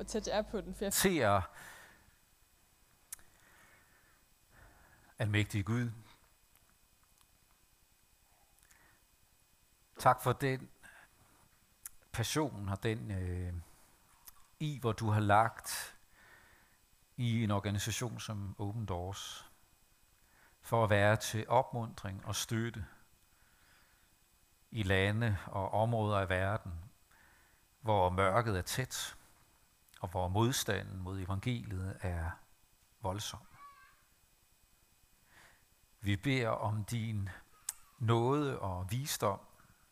og tæt er på den. For jeg ser almægtige Gud, tak for den passion og den øh, i, hvor du har lagt i en organisation som Open Doors, for at være til opmundring og støtte i lande og områder af verden, hvor mørket er tæt, og hvor modstanden mod evangeliet er voldsom. Vi beder om din nåde og visdom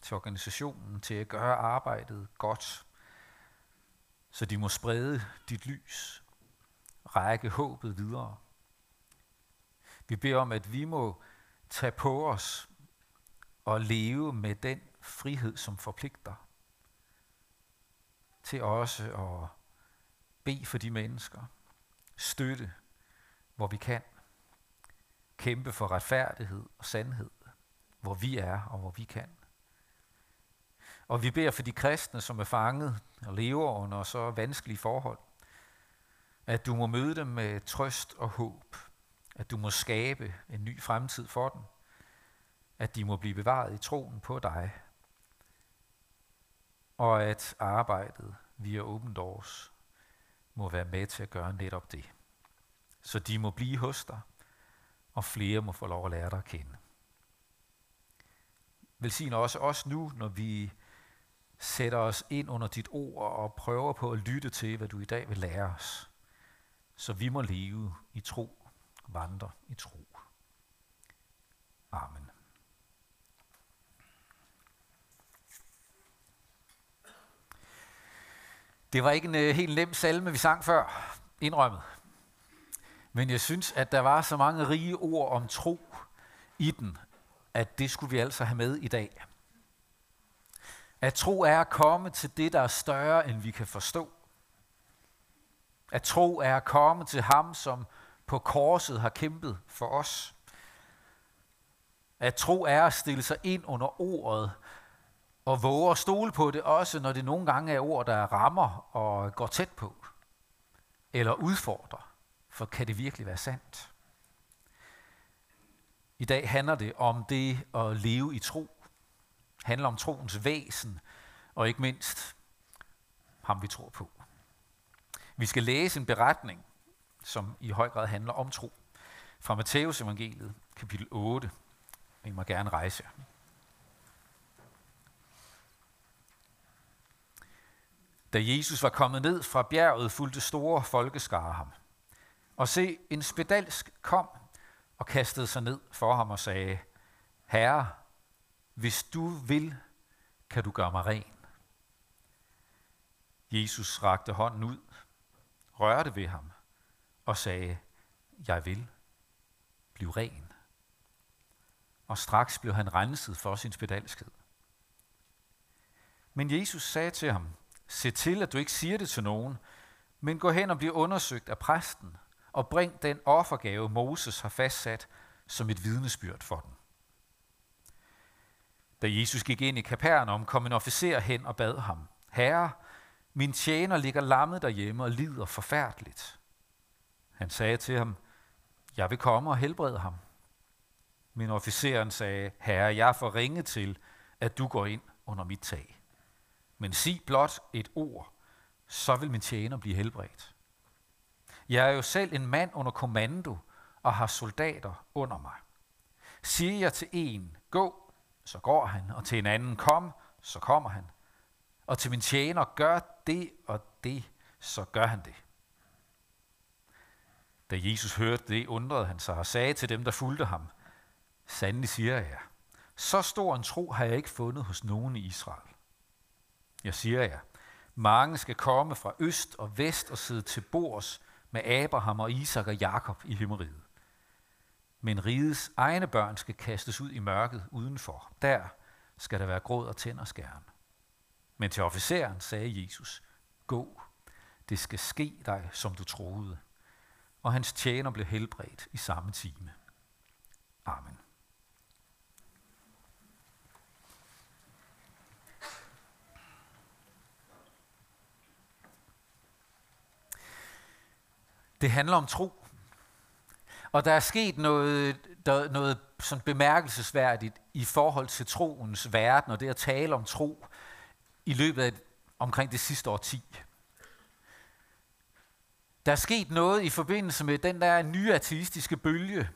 til organisationen til at gøre arbejdet godt, så de må sprede dit lys, række håbet videre. Vi beder om, at vi må tage på os og leve med den frihed, som forpligter, til også at Be for de mennesker, støtte, hvor vi kan, kæmpe for retfærdighed og sandhed, hvor vi er og hvor vi kan. Og vi beder for de kristne, som er fanget og lever under så vanskelige forhold, at du må møde dem med trøst og håb, at du må skabe en ny fremtid for dem, at de må blive bevaret i troen på dig, og at arbejdet via Open Doors må være med til at gøre netop det. Så de må blive hos dig, og flere må få lov at lære dig at kende. Velsign også os nu, når vi sætter os ind under dit ord og prøver på at lytte til, hvad du i dag vil lære os, så vi må leve i tro, vandre i tro. Amen. Det var ikke en øh, helt nem salme, vi sang før, indrømmet. Men jeg synes, at der var så mange rige ord om tro i den, at det skulle vi altså have med i dag. At tro er at komme til det, der er større, end vi kan forstå. At tro er at komme til ham, som på korset har kæmpet for os. At tro er at stille sig ind under ordet, og våge at stole på det, også når det nogle gange er ord, der rammer og går tæt på, eller udfordrer, for kan det virkelig være sandt? I dag handler det om det at leve i tro, handler om troens væsen, og ikke mindst ham vi tror på. Vi skal læse en beretning, som i høj grad handler om tro, fra Matteus evangeliet, kapitel 8. Vi må gerne rejse Da Jesus var kommet ned fra bjerget, fulgte store folkeskare ham. Og se, en spedalsk kom og kastede sig ned for ham og sagde, Herre, hvis du vil, kan du gøre mig ren. Jesus rakte hånden ud, rørte ved ham og sagde, jeg vil blive ren. Og straks blev han renset for sin spedalskhed. Men Jesus sagde til ham, se til, at du ikke siger det til nogen, men gå hen og bliv undersøgt af præsten, og bring den offergave, Moses har fastsat som et vidnesbyrd for den. Da Jesus gik ind i Kapernaum, kom en officer hen og bad ham, Herre, min tjener ligger lammet derhjemme og lider forfærdeligt. Han sagde til ham, jeg vil komme og helbrede ham. Men officeren sagde, Herre, jeg er for ringe til, at du går ind under mit tag. Men sig blot et ord, så vil min tjener blive helbredt. Jeg er jo selv en mand under kommando og har soldater under mig. Siger jeg til en, gå, så går han, og til en anden, kom, så kommer han. Og til min tjener, gør det og det, så gør han det. Da Jesus hørte det, undrede han sig og sagde til dem, der fulgte ham, Sandelig siger jeg, så stor en tro har jeg ikke fundet hos nogen i Israel. Jeg siger jer, mange skal komme fra øst og vest og sidde til bords med Abraham og Isak og Jakob i himmeriget. Men rigets egne børn skal kastes ud i mørket udenfor. Der skal der være gråd og tænder skærn. Men til officeren sagde Jesus, gå, det skal ske dig, som du troede. Og hans tjener blev helbredt i samme time. Amen. Det handler om tro. Og der er sket noget, der, noget sådan bemærkelsesværdigt i forhold til troens verden, og det at tale om tro i løbet af omkring det sidste årti. Der er sket noget i forbindelse med den der nye ateistiske bølge,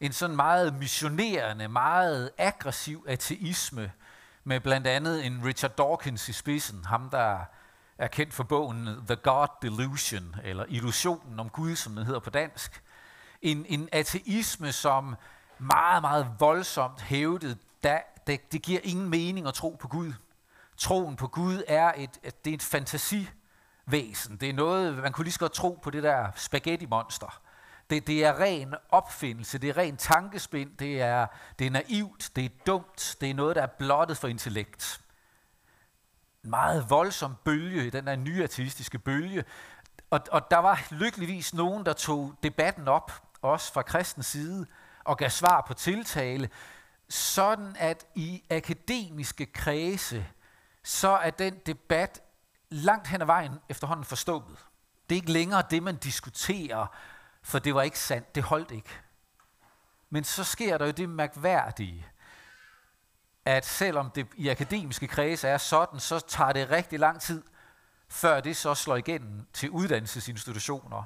en sådan meget missionerende, meget aggressiv ateisme, med blandt andet en Richard Dawkins i spidsen, ham der er kendt for bogen The God Delusion, eller Illusionen om Gud, som den hedder på dansk. En, en ateisme, som meget, meget voldsomt hævdede, da det, det giver ingen mening at tro på Gud. Troen på Gud er et, et, det er et fantasivæsen. Det er noget, man kunne lige så godt tro på det der spaghetti-monster. Det, det er ren opfindelse, det er ren tankespind, det er, det er naivt, det er dumt, det er noget, der er blottet for intellekt. Meget voldsom bølge, den der nye artistiske bølge. Og, og der var lykkeligvis nogen, der tog debatten op, også fra kristens side, og gav svar på tiltale, sådan at i akademiske kredse, så er den debat langt hen ad vejen efterhånden forstået. Det er ikke længere det, man diskuterer, for det var ikke sandt, det holdt ikke. Men så sker der jo det mærkværdige, at selvom det i akademiske kredse er sådan, så tager det rigtig lang tid, før det så slår igennem til uddannelsesinstitutioner,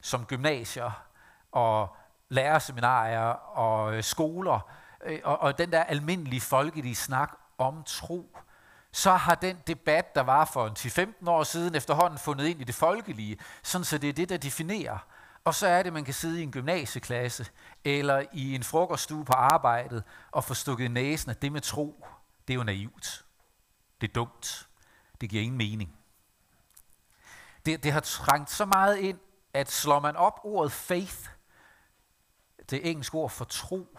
som gymnasier og lærerseminarier og øh, skoler, øh, og, og den der almindelige folkelige snak om tro, så har den debat, der var for 10-15 år siden, efterhånden fundet ind i det folkelige, sådan så det er det, der definerer. Og så er det, man kan sidde i en gymnasieklasse, eller i en frokoststue på arbejdet, og få stukket næsen, at det med tro, det er jo naivt. Det er dumt. Det giver ingen mening. Det, det har trængt så meget ind, at slår man op ordet faith, det engelske ord for tro,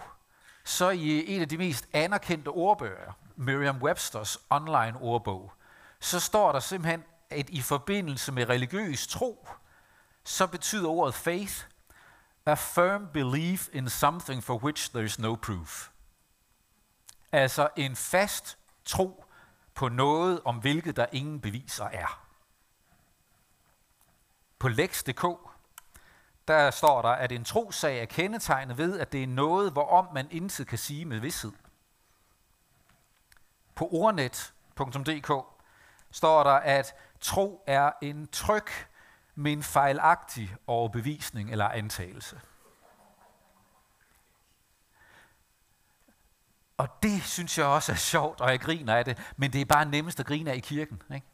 så i en af de mest anerkendte ordbøger, Merriam-Websters online ordbog, så står der simpelthen, at i forbindelse med religiøs tro, så betyder ordet faith, a firm belief in something for which there is no proof. Altså en fast tro på noget, om hvilket der ingen beviser er. På lex.dk, der står der, at en trosag er kendetegnet ved, at det er noget, hvorom man intet kan sige med vidshed. På ordnet.dk står der, at tro er en tryk med en fejlagtig overbevisning eller antagelse. Og det synes jeg også er sjovt, og jeg griner af det, men det er bare nemmest at grine af i kirken. Ikke?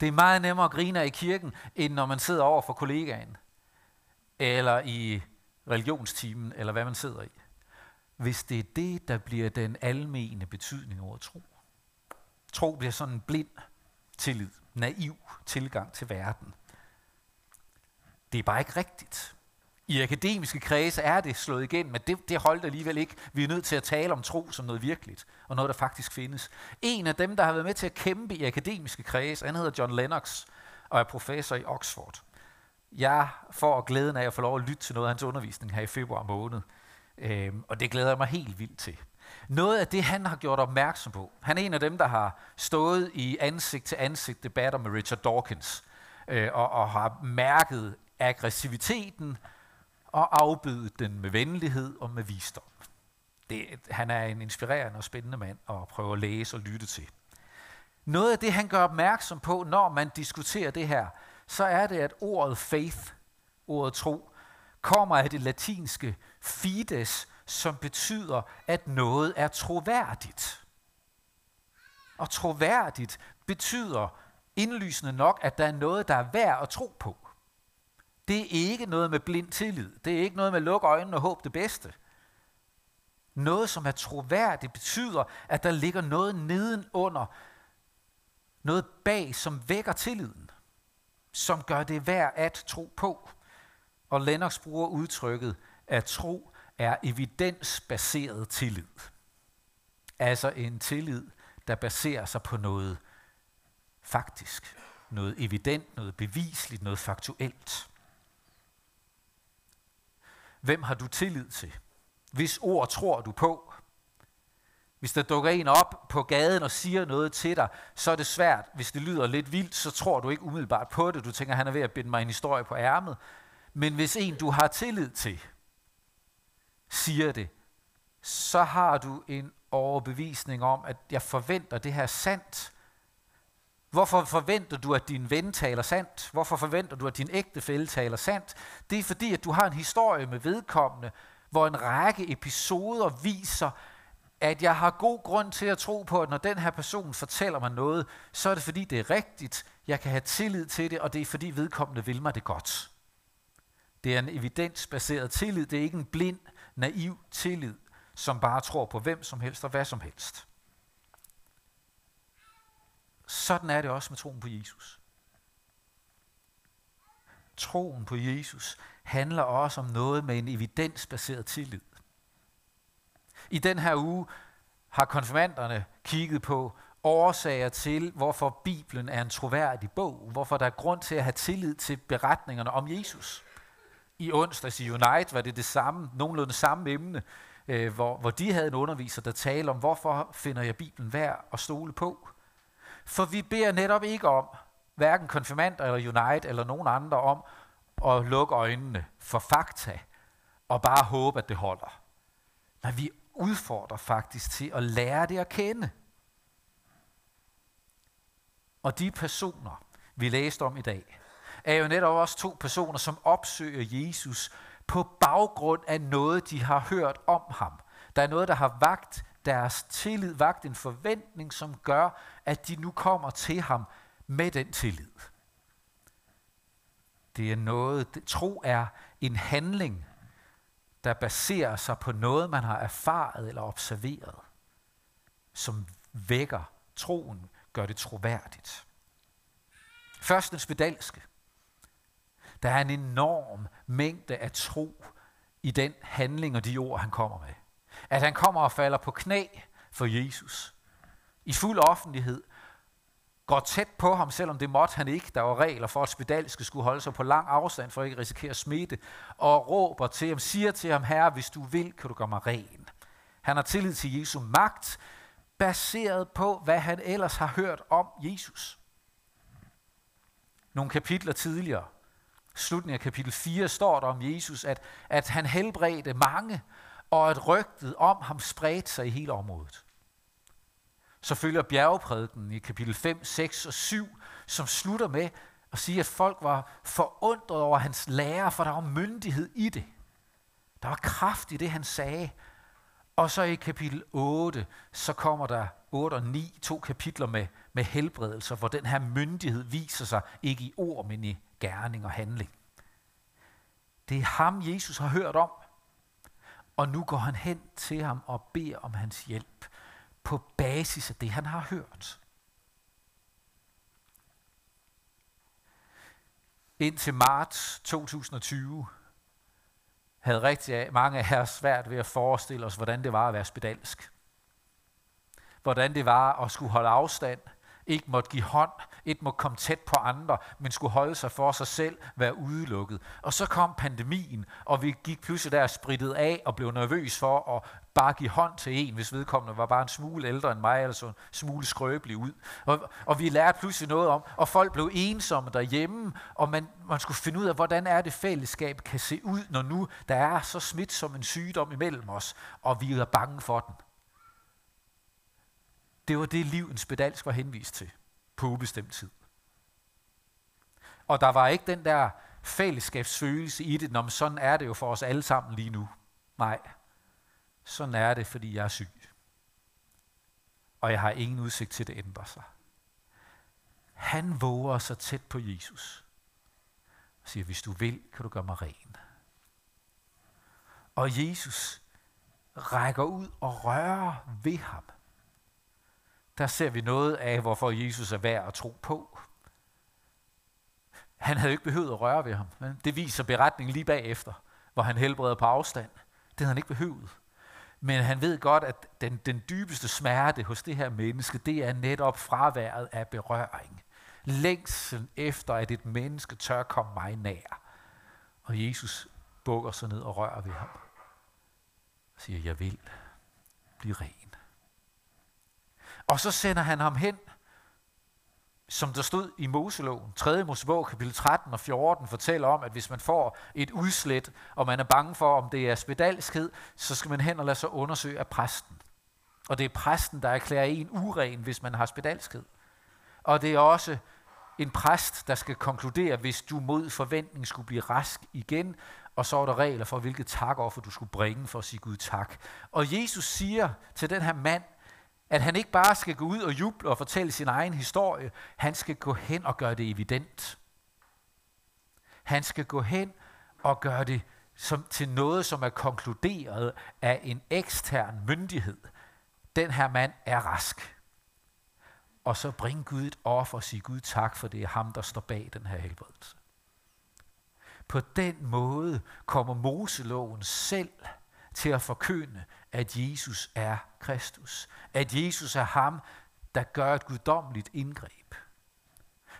Det er meget nemmere at grine af i kirken, end når man sidder over for kollegaen, eller i religionstimen, eller hvad man sidder i. Hvis det er det, der bliver den almene betydning over tro. Tro bliver sådan en blind tillid, naiv tilgang til verden. Det er bare ikke rigtigt. I akademiske kredse er det slået igen, men det, det holdt alligevel ikke. Vi er nødt til at tale om tro som noget virkeligt, og noget, der faktisk findes. En af dem, der har været med til at kæmpe i akademiske kredse, han hedder John Lennox, og er professor i Oxford. Jeg får glæden af at få lov at lytte til noget af hans undervisning her i februar måned, øhm, og det glæder jeg mig helt vildt til. Noget af det, han har gjort opmærksom på, han er en af dem, der har stået i ansigt til ansigt debatter med Richard Dawkins, øh, og, og har mærket aggressiviteten og afbødet den med venlighed og med visdom. Det, han er en inspirerende og spændende mand at prøve at læse og lytte til. Noget af det, han gør opmærksom på, når man diskuterer det her, så er det, at ordet faith, ordet tro, kommer af det latinske fides, som betyder, at noget er troværdigt. Og troværdigt betyder indlysende nok, at der er noget, der er værd at tro på. Det er ikke noget med blind tillid. Det er ikke noget med at lukke øjnene og håbe det bedste. Noget, som er troværdigt, betyder, at der ligger noget nedenunder, noget bag, som vækker tilliden, som gør det værd at tro på. Og Lennox bruger udtrykket, at tro er evidensbaseret tillid. Altså en tillid, der baserer sig på noget faktisk, noget evident, noget bevisligt, noget faktuelt. Hvem har du tillid til? Hvis ord tror du på? Hvis der dukker en op på gaden og siger noget til dig, så er det svært. Hvis det lyder lidt vildt, så tror du ikke umiddelbart på det. Du tænker, han er ved at binde mig en historie på ærmet. Men hvis en, du har tillid til, siger det, så har du en overbevisning om, at jeg forventer, at det her er sandt. Hvorfor forventer du, at din ven taler sandt? Hvorfor forventer du, at din ægtefælle taler sandt? Det er fordi, at du har en historie med vedkommende, hvor en række episoder viser, at jeg har god grund til at tro på, at når den her person fortæller mig noget, så er det fordi, det er rigtigt, jeg kan have tillid til det, og det er fordi vedkommende vil mig det godt. Det er en evidensbaseret tillid, det er ikke en blind, naiv tillid, som bare tror på hvem som helst og hvad som helst. Sådan er det også med troen på Jesus. Troen på Jesus handler også om noget med en evidensbaseret tillid. I den her uge har konfirmanderne kigget på årsager til, hvorfor Bibelen er en troværdig bog, hvorfor der er grund til at have tillid til beretningerne om Jesus. I onsdags i Unite var det det samme, nogenlunde samme emne, øh, hvor, hvor de havde en underviser, der talte om, hvorfor finder jeg Bibelen værd at stole på. For vi beder netop ikke om, hverken konfirmander eller Unite eller nogen andre om, at lukke øjnene for fakta og bare håbe, at det holder. Men vi udfordrer faktisk til at lære det at kende. Og de personer, vi læste om i dag, er jo netop også to personer, som opsøger Jesus på baggrund af noget, de har hørt om ham. Der er noget, der har vagt deres tillid, vagt en forventning, som gør, at de nu kommer til ham med den tillid. Det er noget, det, tro er en handling, der baserer sig på noget, man har erfaret eller observeret, som vækker troen, gør det troværdigt. Førstens spedalske. Der er en enorm mængde af tro i den handling og de ord, han kommer med. At han kommer og falder på knæ for Jesus. I fuld offentlighed. Går tæt på ham, selvom det måtte han ikke. Der var regler for, at spedalske skulle holde sig på lang afstand, for at ikke risikere smitte. Og råber til ham, siger til ham, herre, hvis du vil, kan du gøre mig ren. Han har tillid til Jesu magt, baseret på, hvad han ellers har hørt om Jesus. Nogle kapitler tidligere, slutningen af kapitel 4 står der om Jesus, at, at han helbredte mange, og at rygtet om ham spredte sig i hele området. Så følger bjergeprædiken i kapitel 5, 6 og 7, som slutter med at sige, at folk var forundret over hans lære, for der var myndighed i det. Der var kraft i det, han sagde. Og så i kapitel 8, så kommer der 8 og 9, to kapitler med, med helbredelser, hvor den her myndighed viser sig ikke i ord, men i gerning og handling. Det er ham, Jesus har hørt om. Og nu går han hen til ham og beder om hans hjælp på basis af det, han har hørt. Indtil marts 2020 havde rigtig mange af os svært ved at forestille os, hvordan det var at være spedalsk. Hvordan det var at skulle holde afstand, ikke måtte give hånd, ikke måtte komme tæt på andre, men skulle holde sig for sig selv, være udelukket. Og så kom pandemien, og vi gik pludselig der spritet af og blev nervøs for at bare give hånd til en, hvis vedkommende var bare en smule ældre end mig, eller så en smule skrøbelig ud. Og, og vi lærte pludselig noget om, og folk blev ensomme derhjemme, og man, man skulle finde ud af, hvordan er det fællesskab kan se ud, når nu der er så smitsom en sygdom imellem os, og vi er bange for den. Det var det liv, en spedalsk var henvist til på ubestemt tid. Og der var ikke den der fællesskabsfølelse i det, når sådan er det jo for os alle sammen lige nu. Nej, sådan er det, fordi jeg er syg. Og jeg har ingen udsigt til, at det ændrer sig. Han våger sig tæt på Jesus. Og siger, hvis du vil, kan du gøre mig ren. Og Jesus rækker ud og rører ved ham der ser vi noget af, hvorfor Jesus er værd at tro på. Han havde ikke behøvet at røre ved ham. Men det viser beretningen lige bagefter, hvor han helbreder på afstand. Det havde han ikke behøvet. Men han ved godt, at den, den dybeste smerte hos det her menneske, det er netop fraværet af berøring. Længsel efter, at et menneske tør komme mig nær. Og Jesus bukker sig ned og rører ved ham. Og siger, jeg vil blive ren. Og så sender han ham hen, som der stod i Moseloven, 3. Mosebog, kapitel 13 og 14, fortæller om, at hvis man får et udslæt, og man er bange for, om det er spedalskhed, så skal man hen og lade sig undersøge af præsten. Og det er præsten, der erklærer en uren, hvis man har spedalskhed. Og det er også en præst, der skal konkludere, hvis du mod forventning skulle blive rask igen, og så er der regler for, hvilket takoffer du skulle bringe for at sige Gud tak. Og Jesus siger til den her mand, at han ikke bare skal gå ud og juble og fortælle sin egen historie, han skal gå hen og gøre det evident. Han skal gå hen og gøre det som, til noget, som er konkluderet af en ekstern myndighed. Den her mand er rask. Og så bring Gud et offer og sige Gud tak, for det er ham, der står bag den her helbredelse. På den måde kommer Moseloven selv til at forkynde, at Jesus er Kristus. At Jesus er ham, der gør et guddommeligt indgreb.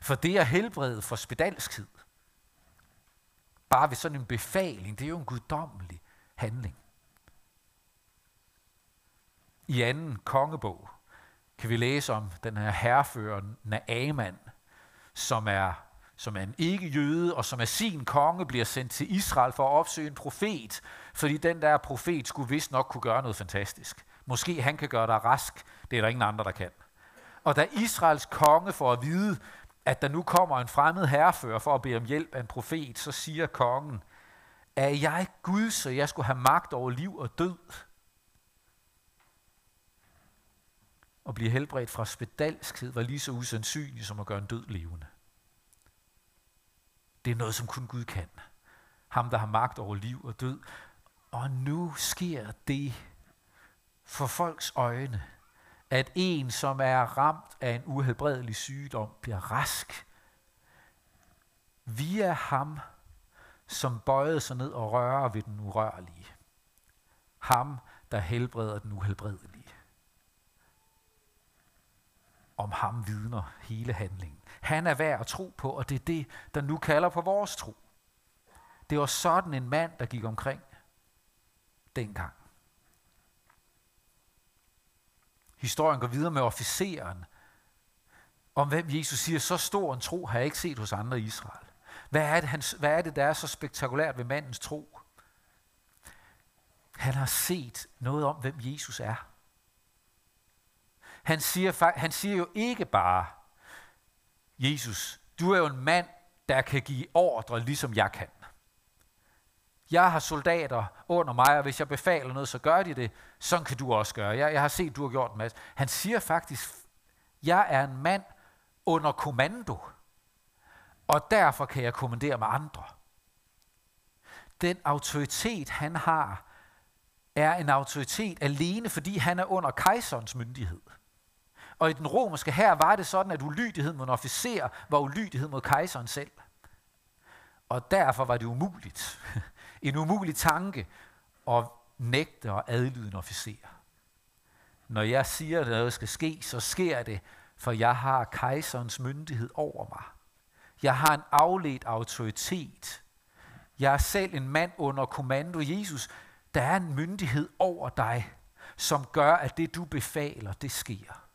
For det er helbredet for spedalskhed. Bare ved sådan en befaling, det er jo en guddommelig handling. I anden kongebog kan vi læse om den her herrefører Naaman, som er som er en ikke-jøde, og som er sin konge, bliver sendt til Israel for at opsøge en profet, fordi den der profet skulle vist nok kunne gøre noget fantastisk. Måske han kan gøre dig rask, det er der ingen andre, der kan. Og da Israels konge får at vide, at der nu kommer en fremmed herrefører for at bede om hjælp af en profet, så siger kongen, er jeg Gud, så jeg skulle have magt over liv og død? Og blive helbredt fra spedalskhed var lige så usandsynligt som at gøre en død levende. Det er noget, som kun Gud kan. Ham, der har magt over liv og død. Og nu sker det for folks øjne, at en, som er ramt af en uhelbredelig sygdom, bliver rask via ham, som bøjede sig ned og rører ved den urørlige. Ham, der helbreder den uhelbredelige. Om ham vidner hele handlingen. Han er værd at tro på, og det er det, der nu kalder på vores tro. Det var sådan en mand, der gik omkring dengang. Historien går videre med officeren, om hvem Jesus siger, så stor en tro har jeg ikke set hos andre i Israel. Hvad er, det, han, hvad er det, der er så spektakulært ved mandens tro? Han har set noget om, hvem Jesus er. Han siger, han siger jo ikke bare, Jesus, du er jo en mand, der kan give ordre, ligesom jeg kan. Jeg har soldater under mig, og hvis jeg befaler noget, så gør de det. Sådan kan du også gøre. Jeg, jeg har set, du har gjort en masse. Han siger faktisk, jeg er en mand under kommando, og derfor kan jeg kommandere med andre. Den autoritet, han har, er en autoritet alene, fordi han er under kejserens myndighed. Og i den romerske her var det sådan, at ulydighed mod en officer var ulydighed mod kejseren selv. Og derfor var det umuligt, en umulig tanke, at nægte og adlyde en officer. Når jeg siger, at noget skal ske, så sker det, for jeg har kejserens myndighed over mig. Jeg har en afledt autoritet. Jeg er selv en mand under kommando. Jesus, der er en myndighed over dig, som gør, at det du befaler, det sker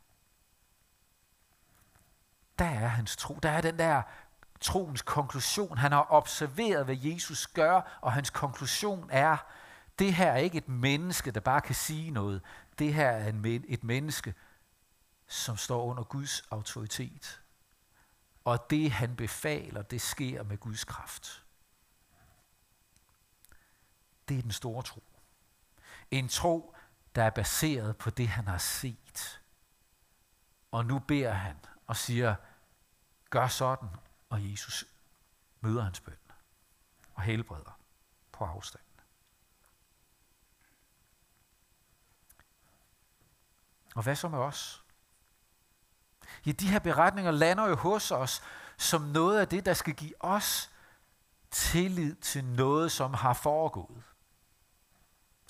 der er hans tro. Der er den der troens konklusion. Han har observeret, hvad Jesus gør, og hans konklusion er, det her er ikke et menneske, der bare kan sige noget. Det her er et menneske, som står under Guds autoritet. Og det han befaler, det sker med Guds kraft. Det er den store tro. En tro, der er baseret på det, han har set. Og nu beder han og siger, gør sådan, og Jesus møder hans bøn og helbreder på afstand. Og hvad så med os? Ja, de her beretninger lander jo hos os som noget af det, der skal give os tillid til noget, som har foregået.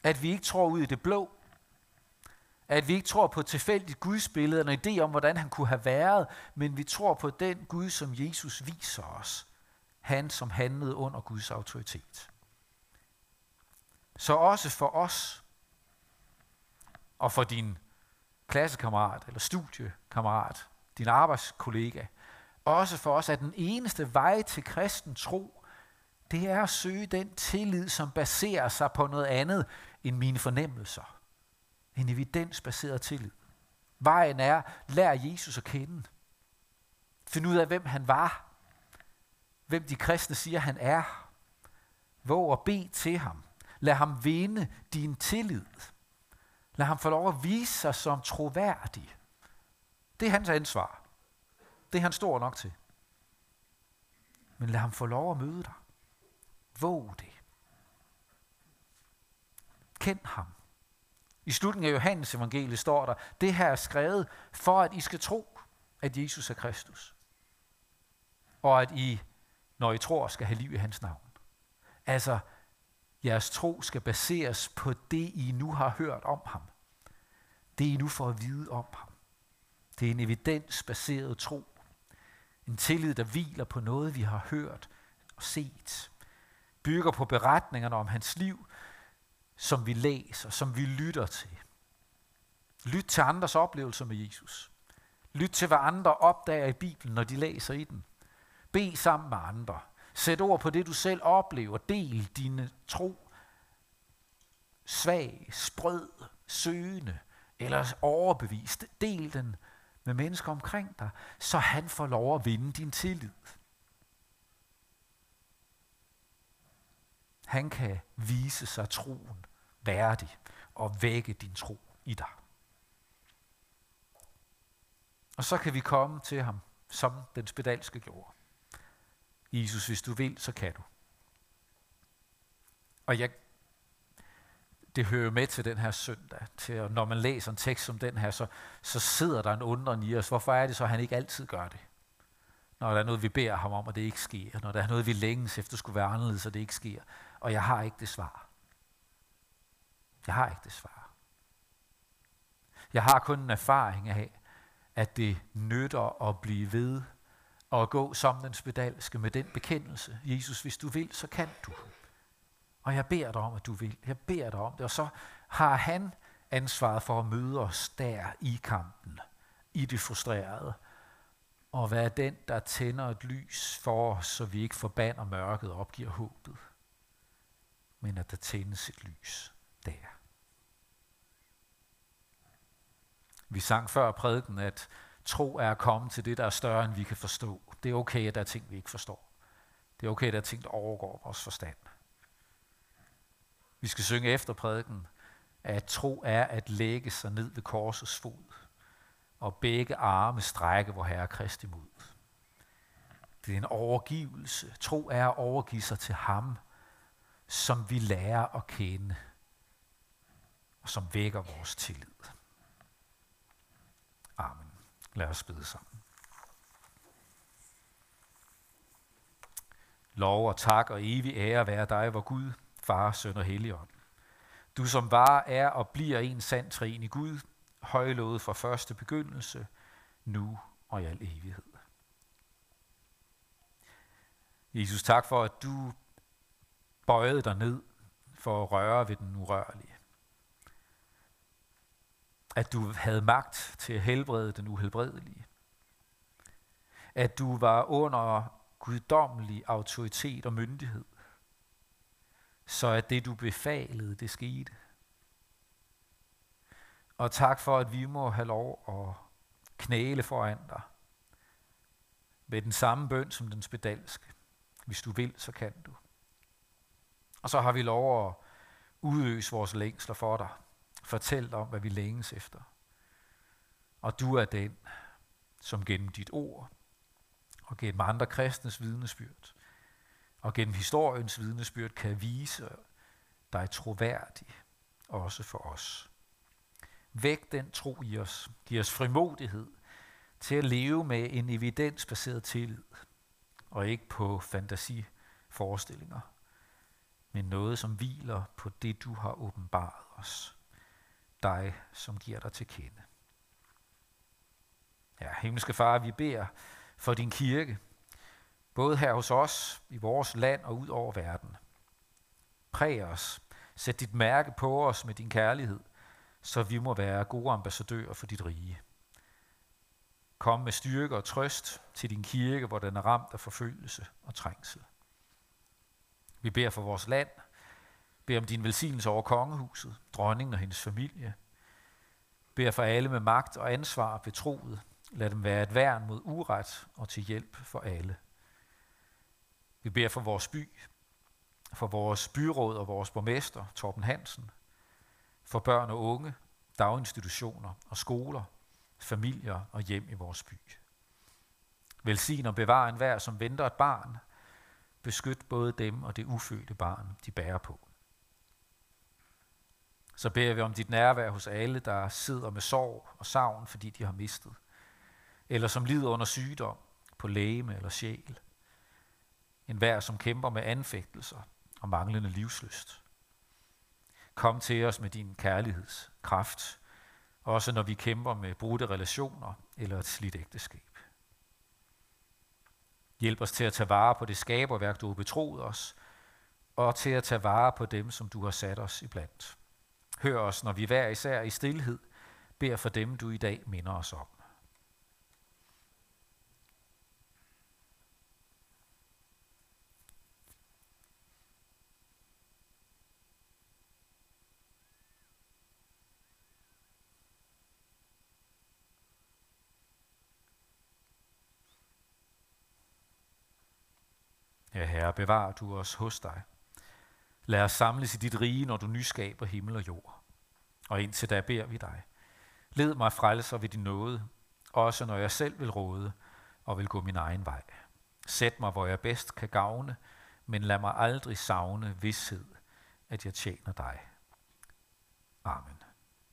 At vi ikke tror ud i det blå, at vi ikke tror på et tilfældigt Guds billede, eller en idé om, hvordan han kunne have været, men vi tror på den Gud, som Jesus viser os. Han, som handlede under Guds autoritet. Så også for os, og for din klassekammerat eller studiekammerat, din arbejdskollega. Også for os, at den eneste vej til kristen tro, det er at søge den tillid, som baserer sig på noget andet end mine fornemmelser. En evidensbaseret tillid. Vejen er, lær Jesus at kende. Find ud af, hvem han var. Hvem de kristne siger, han er. Våg at bede til ham. Lad ham vinde din tillid. Lad ham få lov at vise sig som troværdig. Det er hans ansvar. Det er han stor nok til. Men lad ham få lov at møde dig. Våg det. Kend ham. I slutningen af Johannes evangeliet står der, det her er skrevet for, at I skal tro, at Jesus er Kristus. Og at I, når I tror, skal have liv i hans navn. Altså, jeres tro skal baseres på det, I nu har hørt om ham. Det, I nu får at vide om ham. Det er en evidensbaseret tro. En tillid, der hviler på noget, vi har hørt og set. Bygger på beretningerne om hans liv, som vi læser, som vi lytter til. Lyt til andres oplevelser med Jesus. Lyt til, hvad andre opdager i Bibelen, når de læser i den. Be sammen med andre. Sæt ord på det, du selv oplever. Del dine tro. Svag, sprød, søgende eller overbevist. Del den med mennesker omkring dig, så han får lov at vinde din tillid. Han kan vise sig troen værdig og vække din tro i dig. Og så kan vi komme til ham, som den spedalske gjorde. Jesus, hvis du vil, så kan du. Og jeg, det hører med til den her søndag, til at når man læser en tekst som den her, så, så sidder der en undren i os. Hvorfor er det så, at han ikke altid gør det? Når der er noget, vi beder ham om, og det ikke sker. Når der er noget, vi længes efter skulle være anderledes, og det ikke sker. Og jeg har ikke det svar. Jeg har ikke det svar. Jeg har kun en erfaring af, at det nytter at blive ved og at gå som den spedalske med den bekendelse. Jesus, hvis du vil, så kan du. Og jeg beder dig om, at du vil. Jeg beder dig om det. Og så har han ansvaret for at møde os der i kampen, i det frustrerede, og være den, der tænder et lys for os, så vi ikke forbander mørket og opgiver håbet, men at der tændes et lys der. Vi sang før prædiken, at tro er at komme til det, der er større, end vi kan forstå. Det er okay, at der er ting, vi ikke forstår. Det er okay, at der er ting, der overgår vores forstand. Vi skal synge efter prædiken, at tro er at lægge sig ned ved korsets fod, og begge arme strække vor Herre Kristi mod. Det er en overgivelse. Tro er at overgive sig til ham, som vi lærer at kende, og som vækker vores tillid. Amen. Lad os bede sammen. Lov og tak og evig ære være dig, hvor Gud, Far, Søn og Helligånd. Du som var, er og bliver en sand træen i Gud, højlovet fra første begyndelse, nu og i al evighed. Jesus, tak for, at du bøjede dig ned for at røre ved den urørlige at du havde magt til at helbrede den uhelbredelige. At du var under guddommelig autoritet og myndighed. Så at det du befalede, det skete. Og tak for, at vi må have lov at knæle foran dig. Med den samme bøn som den spedalske. Hvis du vil, så kan du. Og så har vi lov at udøse vores længsler for dig fortælle om, hvad vi længes efter. Og du er den, som gennem dit ord, og gennem andre kristnes vidnesbyrd, og gennem historiens vidnesbyrd kan vise dig troværdig, også for os. Væk den tro i os. Giv os frimodighed til at leve med en evidensbaseret tillid, og ikke på fantasiforestillinger, men noget, som hviler på det, du har åbenbaret os dig, som giver dig til kende. Ja, himmelske far, vi beder for din kirke, både her hos os, i vores land og ud over verden. Præg os, sæt dit mærke på os med din kærlighed, så vi må være gode ambassadører for dit rige. Kom med styrke og trøst til din kirke, hvor den er ramt af forfølgelse og trængsel. Vi beder for vores land, beder om din velsignelse over kongehuset, dronningen og hendes familie. Beder for alle med magt og ansvar betroet. Lad dem være et værn mod uret og til hjælp for alle. Vi beder for vores by, for vores byråd og vores borgmester, Torben Hansen, for børn og unge, daginstitutioner og skoler, familier og hjem i vores by. Velsign og bevar enhver, som venter et barn. Beskyt både dem og det ufødte barn, de bærer på. Så beder vi om dit nærvær hos alle, der sidder med sorg og savn, fordi de har mistet, eller som lider under sygdom, på lægeme eller sjæl. En hver, som kæmper med anfægtelser og manglende livsløst. Kom til os med din kærlighedskraft, også når vi kæmper med brudte relationer eller et slidt ægteskab. Hjælp os til at tage vare på det skaberværk, du har betroet os, og til at tage vare på dem, som du har sat os iblandt. Hør os, når vi hver især i stillhed beder for dem, du i dag minder os om. Ja, Herre, bevar du os hos dig. Lad os samles i dit rige, når du nyskaber himmel og jord. Og indtil da beder vi dig. Led mig frelser ved din nåde, også når jeg selv vil råde og vil gå min egen vej. Sæt mig, hvor jeg bedst kan gavne, men lad mig aldrig savne vidshed, at jeg tjener dig. Amen.